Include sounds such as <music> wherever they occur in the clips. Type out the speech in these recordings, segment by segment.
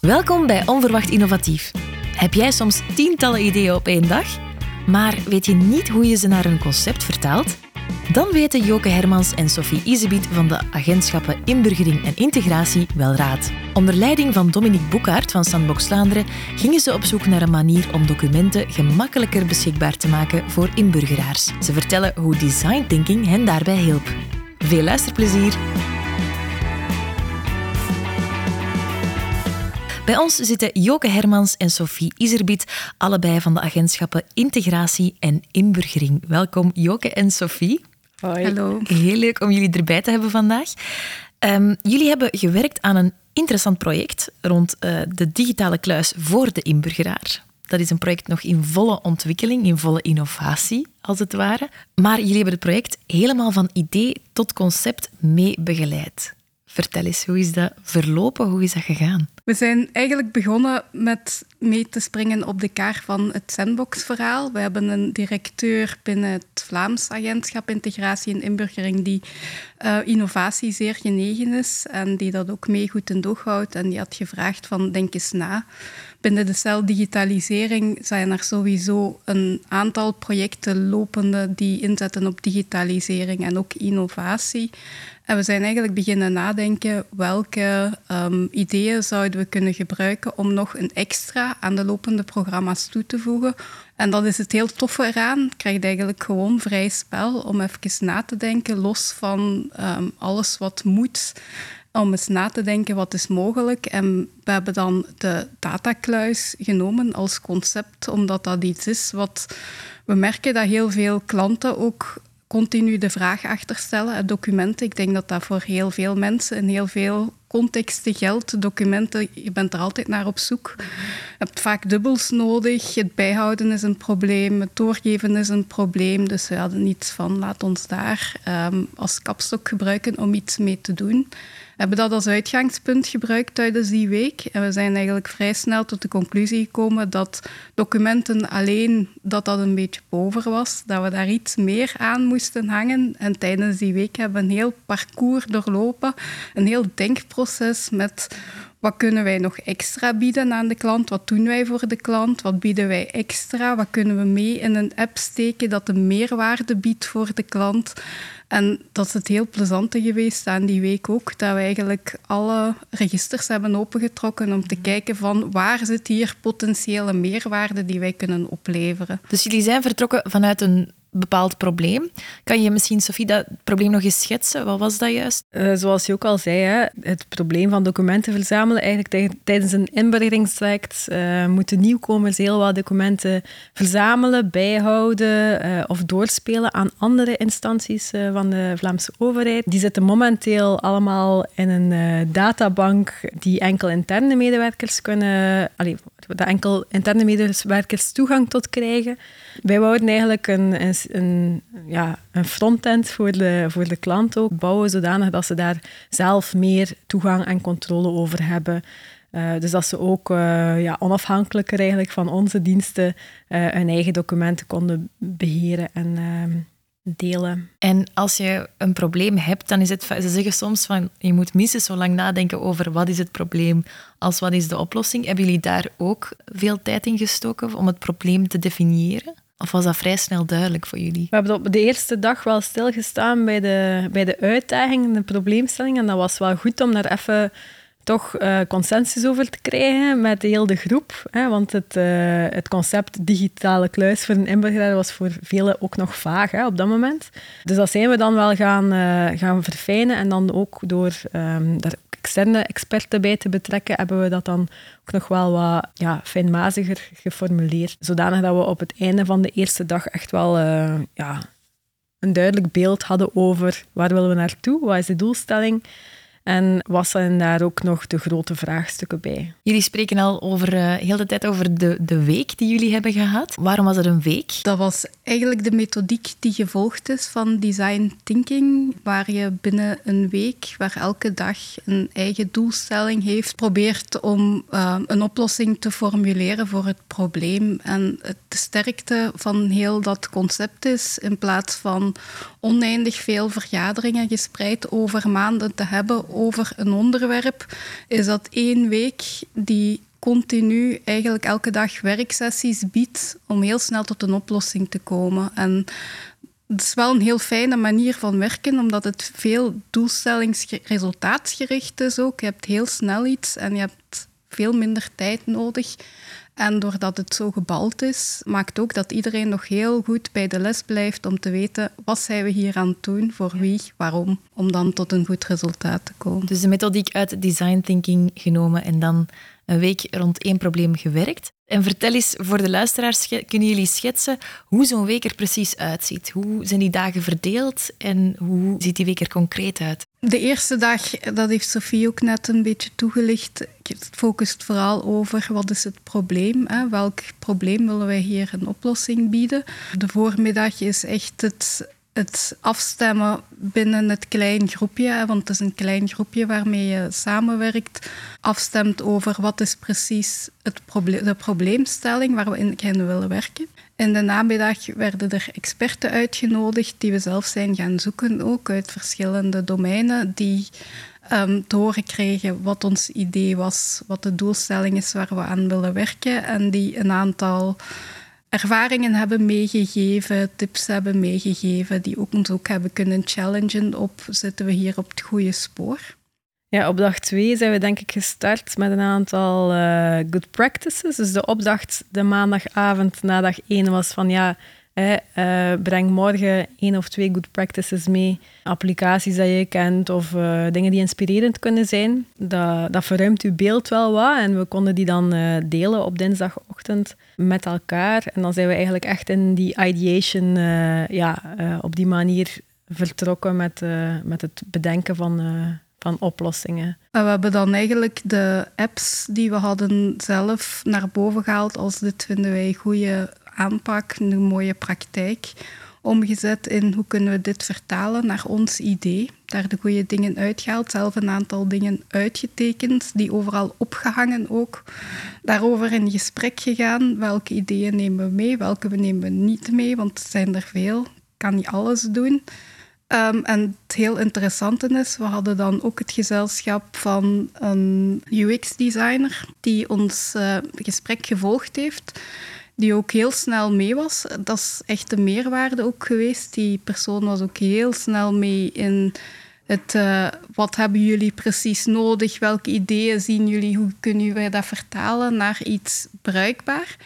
Welkom bij Onverwacht Innovatief. Heb jij soms tientallen ideeën op één dag, maar weet je niet hoe je ze naar een concept vertaalt? Dan weten Joke Hermans en Sophie Isebiet van de agentschappen Inburgering en Integratie wel raad. Onder leiding van Dominique Boekhaert van Sandbox Vlaanderen gingen ze op zoek naar een manier om documenten gemakkelijker beschikbaar te maken voor inburgeraars. Ze vertellen hoe design thinking hen daarbij hielp. Veel luisterplezier! Bij ons zitten Joke Hermans en Sophie Iserbiet, allebei van de agentschappen Integratie en Inburgering. Welkom Joke en Sophie. Hoi. Hallo. Heel leuk om jullie erbij te hebben vandaag. Um, jullie hebben gewerkt aan een interessant project rond uh, de digitale kluis voor de inburgeraar. Dat is een project nog in volle ontwikkeling, in volle innovatie, als het ware. Maar jullie hebben het project helemaal van idee tot concept mee begeleid. Vertel eens, hoe is dat verlopen? Hoe is dat gegaan? We zijn eigenlijk begonnen met mee te springen op de kaart van het Sandbox-verhaal. We hebben een directeur binnen het Vlaams Agentschap Integratie en Inburgering die uh, innovatie zeer genegen is en die dat ook mee goed in doog houdt. En die had gevraagd van denk eens na. Binnen de cel digitalisering zijn er sowieso een aantal projecten lopende die inzetten op digitalisering en ook innovatie. En we zijn eigenlijk beginnen nadenken welke um, ideeën zouden we kunnen gebruiken om nog een extra aan de lopende programma's toe te voegen. En dat is het heel toffe eraan. Je krijgt eigenlijk gewoon vrij spel om even na te denken, los van um, alles wat moet om eens na te denken wat is mogelijk. En we hebben dan de datakluis genomen als concept, omdat dat iets is wat we merken dat heel veel klanten ook continu de vraag achterstellen. Documenten, ik denk dat dat voor heel veel mensen in heel veel contexten geldt. Documenten, je bent er altijd naar op zoek. Je hebt vaak dubbels nodig. Het bijhouden is een probleem, het doorgeven is een probleem. Dus we hadden iets van, laat ons daar um, als kapstok gebruiken om iets mee te doen hebben dat als uitgangspunt gebruikt tijdens die week. En we zijn eigenlijk vrij snel tot de conclusie gekomen dat documenten alleen dat dat een beetje boven was, dat we daar iets meer aan moesten hangen. En tijdens die week hebben we een heel parcours doorlopen, een heel denkproces met wat kunnen wij nog extra bieden aan de klant? Wat doen wij voor de klant? Wat bieden wij extra? Wat kunnen we mee in een app steken dat een meerwaarde biedt voor de klant? En dat is het heel plezante geweest aan die week ook, dat we eigenlijk alle registers hebben opengetrokken om te kijken van waar zit hier potentiële meerwaarde die wij kunnen opleveren. Dus jullie zijn vertrokken vanuit een bepaald probleem. Kan je misschien, Sophie, dat probleem nog eens schetsen? Wat was dat juist? Uh, zoals je ook al zei, hè, het probleem van documenten verzamelen. Eigenlijk tijdens een inburgeringstraject uh, moeten nieuwkomers heel wat documenten verzamelen, bijhouden uh, of doorspelen aan andere instanties van de Vlaamse overheid. Die zitten momenteel allemaal in een databank die enkel interne medewerkers kunnen... Allee, dat enkel interne medewerkers toegang tot krijgen. Wij wouden eigenlijk een, een, ja, een frontend voor de, voor de klant ook bouwen, zodanig dat ze daar zelf meer toegang en controle over hebben. Uh, dus dat ze ook uh, ja, onafhankelijker eigenlijk van onze diensten uh, hun eigen documenten konden beheren en ehm, delen. En als je een probleem hebt, dan is het... Ze zeggen soms van, je moet minstens zo lang nadenken over wat is het probleem als wat is de oplossing. Hebben jullie daar ook veel tijd in gestoken om het probleem te definiëren? Of was dat vrij snel duidelijk voor jullie? We hebben op de eerste dag wel stilgestaan bij de, bij de uitdaging, de probleemstelling. En dat was wel goed om daar even toch uh, consensus over te krijgen met de hele groep. Hè, want het, uh, het concept digitale kluis voor een inburgeraar was voor velen ook nog vaag hè, op dat moment. Dus dat zijn we dan wel gaan, uh, gaan verfijnen. En dan ook door um, daar externe experten bij te betrekken, hebben we dat dan ook nog wel wat ja, fijnmaziger geformuleerd. Zodanig dat we op het einde van de eerste dag echt wel ja, een duidelijk beeld hadden over waar willen we naartoe, wat is de doelstelling en was zijn daar ook nog de grote vraagstukken bij. Jullie spreken al over, uh, heel de tijd over de, de week die jullie hebben gehad. Waarom was het een week? Dat was eigenlijk de methodiek die gevolgd is van design thinking, waar je binnen een week, waar elke dag een eigen doelstelling heeft, probeert om uh, een oplossing te formuleren voor het probleem. En de sterkte van heel dat concept is, in plaats van oneindig veel vergaderingen gespreid over maanden te hebben over een onderwerp, is dat één week die continu eigenlijk elke dag werksessies biedt om heel snel tot een oplossing te komen. En het is wel een heel fijne manier van werken, omdat het veel doelstellings-resultaatsgericht is ook. Je hebt heel snel iets en je hebt veel minder tijd nodig. En doordat het zo gebald is, maakt ook dat iedereen nog heel goed bij de les blijft om te weten wat zijn we hier aan het doen, voor wie, waarom, om dan tot een goed resultaat te komen. Dus de methodiek uit design thinking genomen en dan een week rond één probleem gewerkt. En vertel eens voor de luisteraars, kunnen jullie schetsen hoe zo'n week er precies uitziet? Hoe zijn die dagen verdeeld en hoe ziet die week er concreet uit? De eerste dag, dat heeft Sophie ook net een beetje toegelicht, het focust vooral over wat is het probleem. Hè? Welk probleem willen wij hier een oplossing bieden? De voormiddag is echt het het afstemmen binnen het klein groepje, want het is een klein groepje waarmee je samenwerkt, afstemt over wat is precies het de probleemstelling waar we in willen werken. In de namiddag werden er experten uitgenodigd die we zelf zijn gaan zoeken, ook uit verschillende domeinen, die um, te horen kregen wat ons idee was, wat de doelstelling is waar we aan willen werken en die een aantal ervaringen hebben meegegeven, tips hebben meegegeven, die ook ons ook hebben kunnen challengen op zitten we hier op het goede spoor. Ja, op dag twee zijn we denk ik gestart met een aantal uh, good practices. Dus de opdracht de maandagavond na dag één was van ja, eh, breng morgen één of twee good practices mee. Applicaties dat je kent of uh, dingen die inspirerend kunnen zijn. Dat, dat verruimt uw beeld wel wat. En we konden die dan uh, delen op dinsdagochtend met elkaar. En dan zijn we eigenlijk echt in die ideation ja, op die manier vertrokken met, met het bedenken van van oplossingen. We hebben dan eigenlijk de apps die we hadden zelf naar boven gehaald als dit vinden wij goede aanpak, een mooie praktijk omgezet in hoe kunnen we dit vertalen naar ons idee. Daar de goede dingen uitgehaald, zelf een aantal dingen uitgetekend, die overal opgehangen ook. Daarover in gesprek gegaan, welke ideeën nemen we mee, welke we nemen niet mee, want het zijn er veel, kan niet alles doen. Um, en het heel interessante is, we hadden dan ook het gezelschap van een UX-designer die ons uh, gesprek gevolgd heeft die ook heel snel mee was. Dat is echt de meerwaarde ook geweest. Die persoon was ook heel snel mee in het uh, wat hebben jullie precies nodig, welke ideeën zien jullie, hoe kunnen wij dat vertalen naar iets bruikbaar.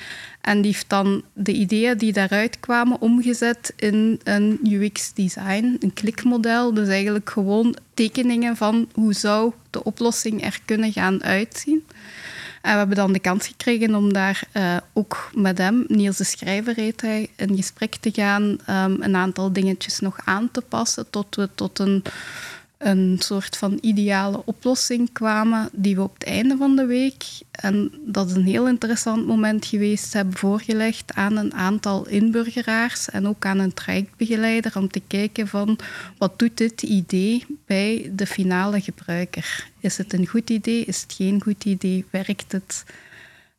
En die heeft dan de ideeën die daaruit kwamen omgezet in een UX-design, een klikmodel. Dus eigenlijk gewoon tekeningen van hoe zou de oplossing er kunnen gaan uitzien. En we hebben dan de kans gekregen om daar uh, ook met hem, Niels de Schrijver heet hij, in gesprek te gaan, um, een aantal dingetjes nog aan te passen tot we tot een een soort van ideale oplossing kwamen die we op het einde van de week, en dat is een heel interessant moment geweest, hebben voorgelegd aan een aantal inburgeraars en ook aan een trajectbegeleider om te kijken van wat doet dit idee bij de finale gebruiker? Is het een goed idee? Is het geen goed idee? Werkt het?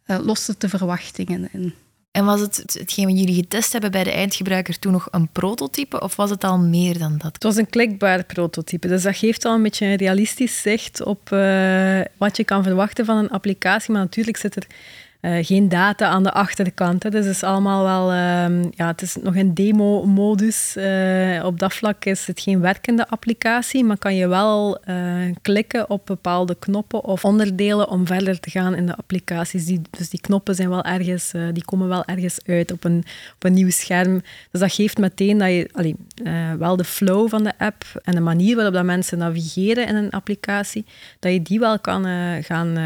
Uh, lost het de verwachtingen in? En was het hetgeen wat jullie getest hebben bij de eindgebruiker toen nog een prototype of was het al meer dan dat? Het was een klikbaar prototype, dus dat geeft al een beetje een realistisch zicht op uh, wat je kan verwachten van een applicatie. Maar natuurlijk zit er uh, geen data aan de achterkant. Hè. Dus het is allemaal wel, uh, ja, het is nog een demo-modus. Uh, op dat vlak is het geen werkende applicatie, maar kan je wel eh, klikken op bepaalde knoppen of onderdelen om verder te gaan in de applicaties. Dus die knoppen zijn wel ergens, die komen wel ergens uit op een, op een nieuw scherm. Dus dat geeft meteen dat je allee, wel de flow van de app en de manier waarop dat mensen navigeren in een applicatie, dat je die wel kan gaan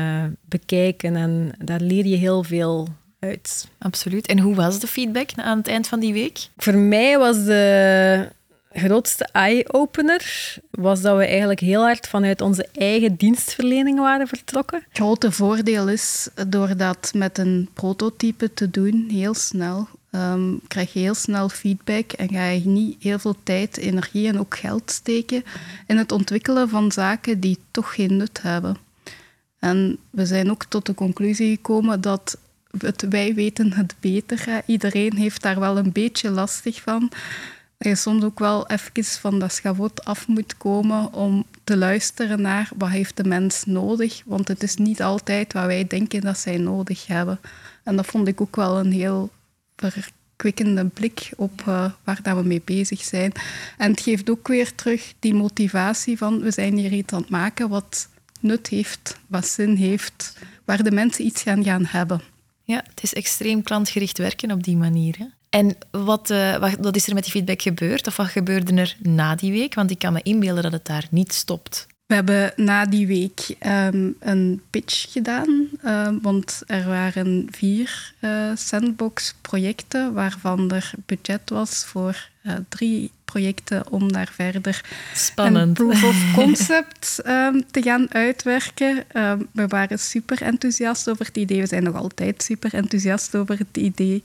bekijken en daar leer je heel veel uit. Absoluut. En hoe was de feedback aan het eind van die week? Voor mij was de grootste eye-opener was dat we eigenlijk heel hard vanuit onze eigen dienstverlening waren vertrokken. Het grote voordeel is, door dat met een prototype te doen, heel snel, um, krijg je heel snel feedback en ga je niet heel veel tijd, energie en ook geld steken in het ontwikkelen van zaken die toch geen nut hebben. En we zijn ook tot de conclusie gekomen dat het wij weten het beter. Iedereen heeft daar wel een beetje lastig van. Dat je soms ook wel even van dat schavot af moet komen om te luisteren naar wat heeft de mens nodig. Want het is niet altijd wat wij denken dat zij nodig hebben. En dat vond ik ook wel een heel verkwikkende blik op uh, waar dat we mee bezig zijn. En het geeft ook weer terug die motivatie van we zijn hier iets aan het maken wat nut heeft, wat zin heeft, waar de mensen iets gaan gaan hebben. Ja, het is extreem klantgericht werken op die manier. Hè? En wat, uh, wat, wat, is er met die feedback gebeurd? Of wat gebeurde er na die week? Want ik kan me inbeelden dat het daar niet stopt. We hebben na die week um, een pitch gedaan, uh, want er waren vier uh, sandbox-projecten waarvan er budget was voor uh, drie projecten om daar verder Spannend. een proof of <laughs> concept um, te gaan uitwerken. Um, we waren super enthousiast over het idee. We zijn nog altijd super enthousiast over het idee.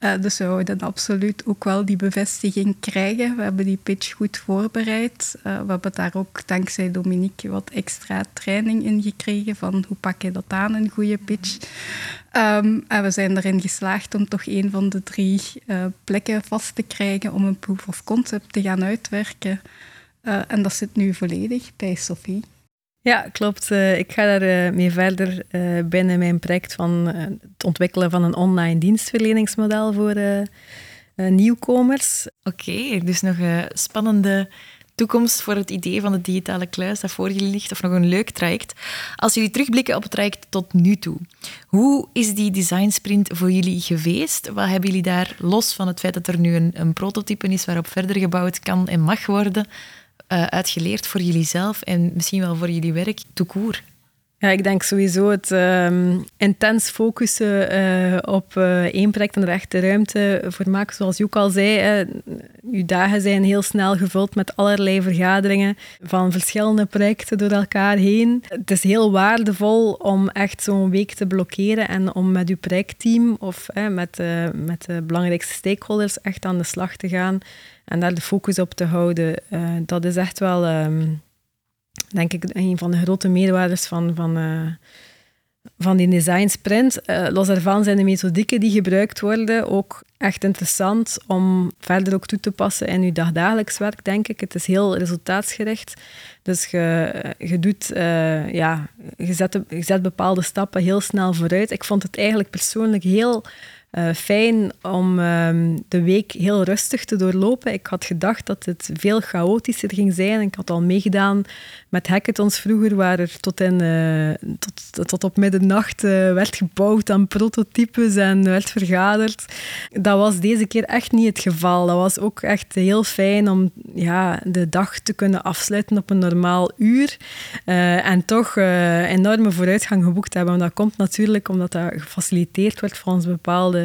Uh, dus we wilden absoluut ook wel die bevestiging krijgen. We hebben die pitch goed voorbereid. Uh, we hebben daar ook dankzij Dominique wat extra training in gekregen van hoe pak je dat aan, een goede pitch. Um, en we zijn erin geslaagd om toch een van de drie uh, plekken vast te krijgen om een proof of concept te gaan uitwerken. Uh, en dat zit nu volledig bij Sophie. Ja, klopt. Uh, ik ga daar mee verder binnen mijn project van het ontwikkelen van een online dienstverleningsmodel voor nieuwkomers. Oké, okay, dus nog een spannende toekomst voor het idee van de digitale kluis dat voor jullie ligt, of nog een leuk traject. Als jullie terugblikken op het traject tot nu toe, hoe is die design sprint voor jullie geweest? Wat hebben jullie daar, los van het feit dat er nu een, een prototype is waarop verder gebouwd kan en mag worden, uh, uitgeleerd voor jullie zelf en misschien wel voor jullie werk, toekoer? Ja, ik denk sowieso het um, intens focussen uh, op uh, één project en er echt de ruimte voor maken. Zoals je ook al zei, uh, uw dagen zijn heel snel gevuld met allerlei vergaderingen van verschillende projecten door elkaar heen. Het is heel waardevol om echt zo'n week te blokkeren en om met uw projectteam of met, met de belangrijkste stakeholders echt aan de slag te gaan en daar de focus op te houden. dat is echt wel... Um, denk ik, een van de grote meerwaardes van, van, uh, van die design sprint. Uh, los daarvan zijn de methodieken die gebruikt worden ook echt interessant om verder ook toe te passen in je dagdagelijks werk, denk ik. Het is heel resultaatsgericht. Dus je, je, doet, uh, ja, je, zet, je zet bepaalde stappen heel snel vooruit. Ik vond het eigenlijk persoonlijk heel uh, fijn om um, de week heel rustig te doorlopen. Ik had gedacht dat het veel chaotischer ging zijn. Ik had al meegedaan met hackathons vroeger, waar er tot, in, uh, tot, tot op middernacht uh, werd gebouwd aan prototypes en werd vergaderd. Dat was deze keer echt niet het geval. Dat was ook echt heel fijn om ja, de dag te kunnen afsluiten op een normaal uur. en toch enorme vooruitgang geboekt hebben. Dat komt natuurlijk omdat dat gefaciliteerd wordt volgens bepaalde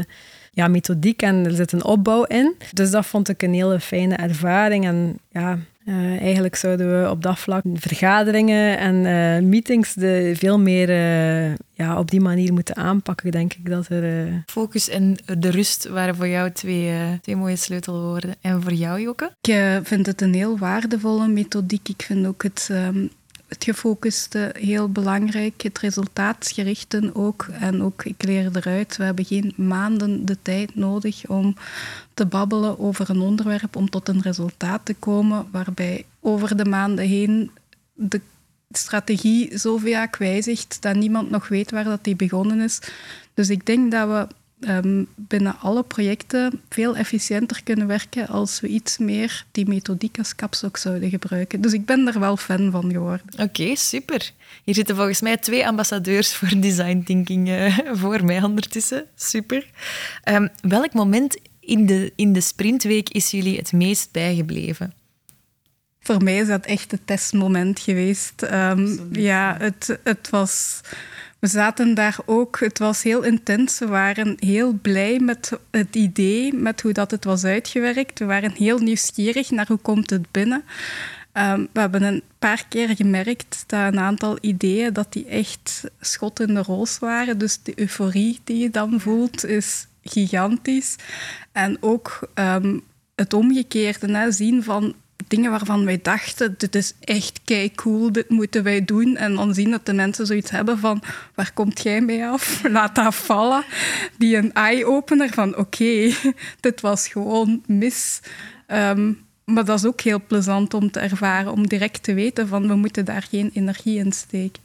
ja, methodiek en er zit een opbouw in. Dus dat vond ik een hele fijne ervaring. En ja, uh, eigenlijk zouden we op dat vlak vergaderingen en uh, meetings de, veel meer uh, ja, op die manier moeten aanpakken, denk ik. Dat er, Focus en de rust waren voor jou twee, twee mooie sleutelwoorden. En voor jou, Joke? Ik vind het een heel waardevolle methodiek. Ik vind ook het... Um het gefocuste heel belangrijk, het resultaatsgerichte ook. En ook, ik leer eruit, we hebben geen maanden de tijd nodig om te babbelen over een onderwerp, om tot een resultaat te komen, waarbij over de maanden heen de strategie zo vaak wijzigt dat niemand nog weet waar dat die begonnen is. Dus ik denk dat we um, binnen alle projecten veel efficiënter kunnen werken als we iets meer die methodiek als kapstok zouden gebruiken. Dus ik ben er wel fan van geworden. Oké, okay, super. Hier zitten volgens mij twee ambassadeurs voor design thinking uh, voor mij ondertussen. Super. Um, welk moment in de, in de sprintweek is jullie het meest bijgebleven? Voor mij is dat echt het testmoment geweest. Um, ja, het, het was we zaten daar ook, het was heel intens. We waren heel blij met het idee, met hoe dat het was uitgewerkt. We waren heel nieuwsgierig naar hoe komt het binnen. Um, we hebben een paar keer gemerkt dat een aantal ideeën dat die echt schot in de roos waren. Dus de euforie die je dan voelt is gigantisch. En ook um, het omgekeerde, hè, zien van dingen waarvan wij dachten, dit is echt kei cool, dit moeten wij doen. En dan zien dat de mensen zoiets hebben van, waar komt jij mee af? <laughs> Laat dat vallen. Die een eye-opener van, oké, <laughs> dit was gewoon mis. Ehm, maar dat is ook heel plezant om te ervaren, om direct te weten van, we moeten daar geen energie in steken.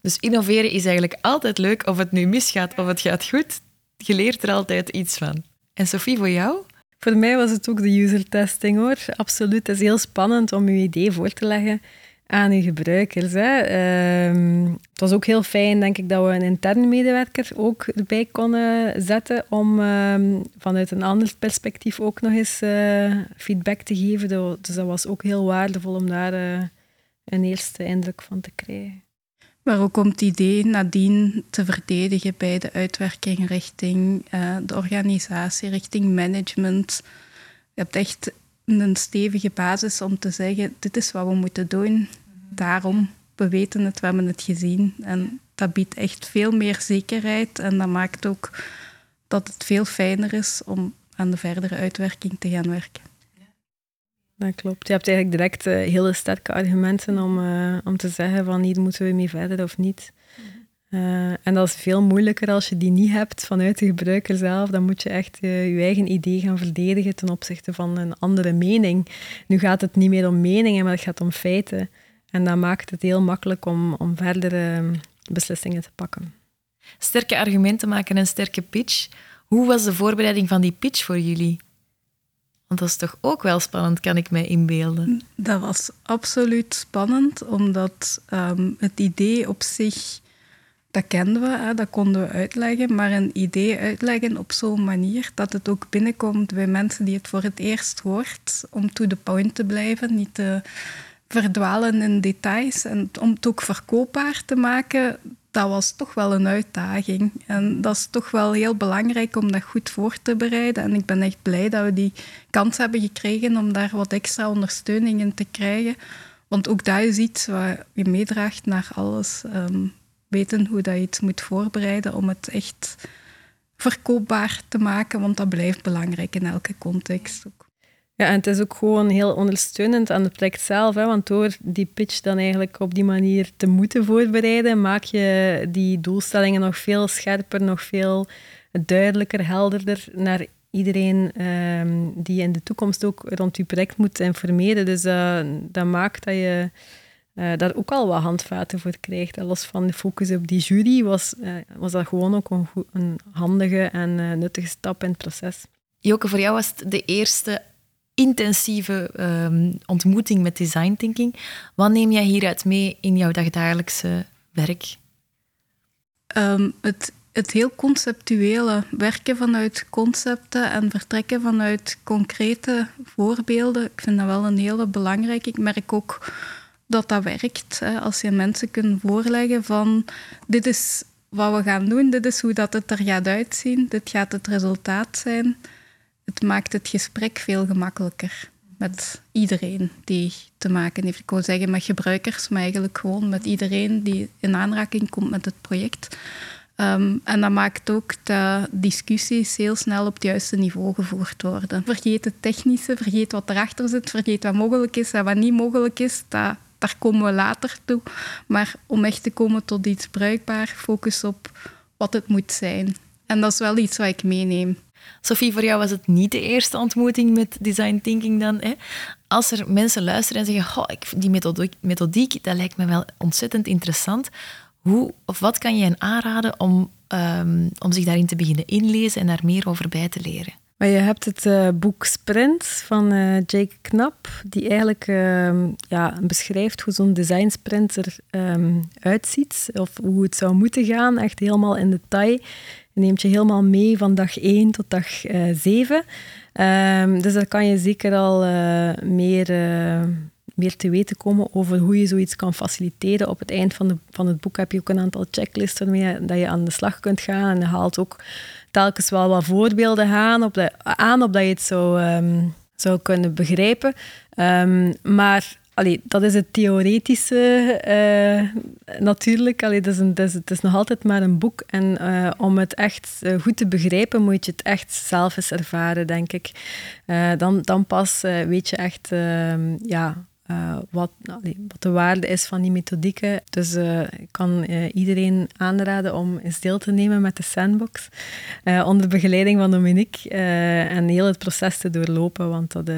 Dus innoveren is eigenlijk altijd leuk, of het nu misgaat of het gaat goed. Je leert er altijd iets van. En Sophie, voor jou? Voor mij was het ook de user testing hoor. Absoluut. Het is heel spannend om je idee voor te leggen aan je gebruikers. Hè. Ehm, het was ook heel fijn, denk ik, dat we een interne medewerker ook erbij konden zetten om ehm, vanuit een ander perspectief ook nog eens uh, feedback te geven. Dus dat was ook heel waardevol om daar uh, een eerste indruk van te krijgen. Maar ook om het idee nadien te verdedigen bij de uitwerking richting uh, de organisatie, richting management. Je hebt echt een stevige basis om te zeggen, dit is wat we moeten doen. Daarom, we weten het, we hebben het gezien. En dat biedt echt veel meer zekerheid en dat maakt ook dat het veel fijner is om aan de verdere uitwerking te gaan werken. Dat klopt. Je hebt eigenlijk direct uh, hele sterke argumenten om, uh, om te zeggen van hier moeten we mee verder of niet. Uh, en dat is veel moeilijker als je die niet hebt vanuit de gebruiker zelf. Dan moet je echt je eigen idee gaan verdedigen ten opzichte van een andere mening. Nu gaat het niet meer om meningen, maar het gaat om feiten. En dat maakt het heel makkelijk om, om verdere beslissingen te pakken. Sterke argumenten maken een sterke pitch. Hoe was de voorbereiding van die pitch voor jullie? Want dat is toch ook wel spannend, kan ik mij inbeelden. Dat was absoluut spannend, omdat um, het idee op zich, dat kenden we, dat konden we uitleggen, maar een idee uitleggen op zo'n manier dat het ook binnenkomt bij mensen die het voor het eerst hoort, om to the point te blijven, niet te verdwalen in details en om het ook verkoopbaar te maken, dat was toch wel een uitdaging. En dat is toch wel heel belangrijk om dat goed voor te bereiden. En ik ben echt blij dat we die kans hebben gekregen om daar wat extra ondersteuning in te krijgen. Want ook dat is iets wat je meedraagt naar alles. Ehm, weten hoe dat je iets moet voorbereiden om het echt verkoopbaar te maken. Want dat blijft belangrijk in elke context ook. Ja, en het is ook gewoon heel ondersteunend aan het project zelf. Hè, want door die pitch dan eigenlijk op die manier te moeten voorbereiden, maak je die doelstellingen nog veel scherper, nog veel duidelijker, helderder naar iedereen um, die in de toekomst ook rond je project moet informeren. Dus uh, dat maakt dat je uh, daar ook al wat handvaten voor krijgt. En los van de focus op die jury was, uh, was dat gewoon ook een, een handige en nuttige stap in het proces. Joke, voor jou was het de eerste intensieve um, ontmoeting met design thinking. Wat neem jij hieruit mee in jouw dagdagelijkse werk? Um, het, het heel conceptuele werken vanuit concepten en vertrekken vanuit concrete voorbeelden. Ik vind dat wel een hele belangrijke. Ik merk ook dat dat werkt. Als je mensen kunt voorleggen van dit is wat we gaan doen, dit is hoe dat het er gaat uitzien, dit gaat het resultaat zijn het maakt het gesprek veel gemakkelijker met iedereen die te maken heeft. Ik wil zeggen met gebruikers, maar eigenlijk gewoon met iedereen die in aanraking komt met het project. Ehm, en dat maakt ook dat discussies heel snel op het juiste niveau gevoerd worden. Vergeet het technische, vergeet wat erachter zit, vergeet wat mogelijk is en wat niet mogelijk is. Daar komen we later toe. Maar om echt te komen tot iets bruikbaar, focus op wat het moet zijn. En dat is wel iets wat ik meeneem. Sophie, voor jou was het niet de eerste ontmoeting met design thinking dan. Hè? Als er mensen luisteren en zeggen, ik, die methodiek, methodiek, dat lijkt me wel ontzettend interessant. Hoe of wat kan je hen aanraden om, um, om zich daarin te beginnen inlezen en daar meer over bij te leren? Maar je hebt het uh, boek Sprint van uh, Jake Knap, die eigenlijk uh, ja, beschrijft hoe zo'n design sprint eruit uitziet, of hoe het zou moeten gaan, echt helemaal in detail neemt je helemaal mee van dag 1 tot dag uh, eh, 7. Ehm, dus daar kan je zeker al uh, meer, uh, meer te weten komen over hoe je zoiets kan faciliteren. Op het eind van, de, van het boek heb je ook een aantal checklists waarmee dat je aan de slag kunt gaan. En je haalt ook telkens wel wat voorbeelden aan, op aan opdat je het zou, um, zou kunnen begrijpen. Um, maar allee, dat is het theoretische uh, natuurlijk. Allee, dat is een, is, het is nog altijd maar een boek. En uh, om het echt goed te begrijpen, moet je het echt zelf eens ervaren, denk ik. dan, dan pas weet je echt ehm, ja, wat, wat, de waarde is van die methodieken. Dus ik kan iedereen aanraden om eens deel te nemen met de sandbox. onder begeleiding van Dominique. en heel het proces te doorlopen, want dat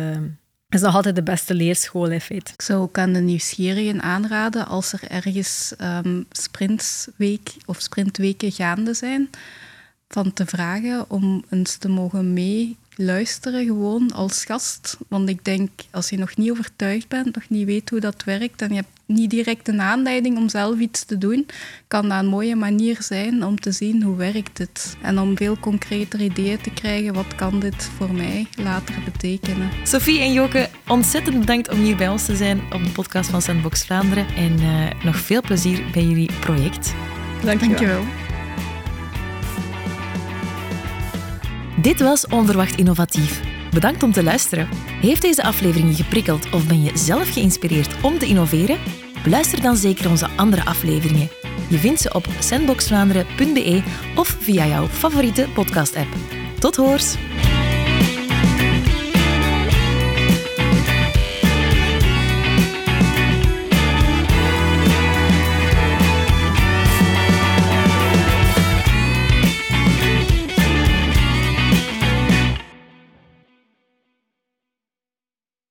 is nog altijd de beste leerschool in feite. Ik zou ook aan de nieuwsgierigen aanraden als er ergens um, sprintweek of sprintweken gaande zijn, van te vragen om eens te mogen mee luisteren gewoon als gast. Want ik denk, als je nog niet overtuigd bent, nog niet weet hoe dat werkt en je hebt niet direct een aanleiding om zelf iets te doen, kan dat een mooie manier zijn om te zien hoe werkt het. En om veel concreter ideeën te krijgen, wat kan dit voor mij later betekenen. Sophie en Joke, ontzettend bedankt om hier bij ons te zijn op de podcast van Sandbox Vlaanderen. En uh, nog veel plezier bij jullie project. Dankjewel. Dankjewel. Dit was Onverwacht Innovatief. Bedankt om te luisteren. Heeft deze aflevering je geprikkeld of ben je zelf geïnspireerd om te innoveren? Beluister dan zeker onze andere afleveringen. Je vindt ze op sandboxvlaanderen.be of via jouw favoriete podcast-app. Tot hoors!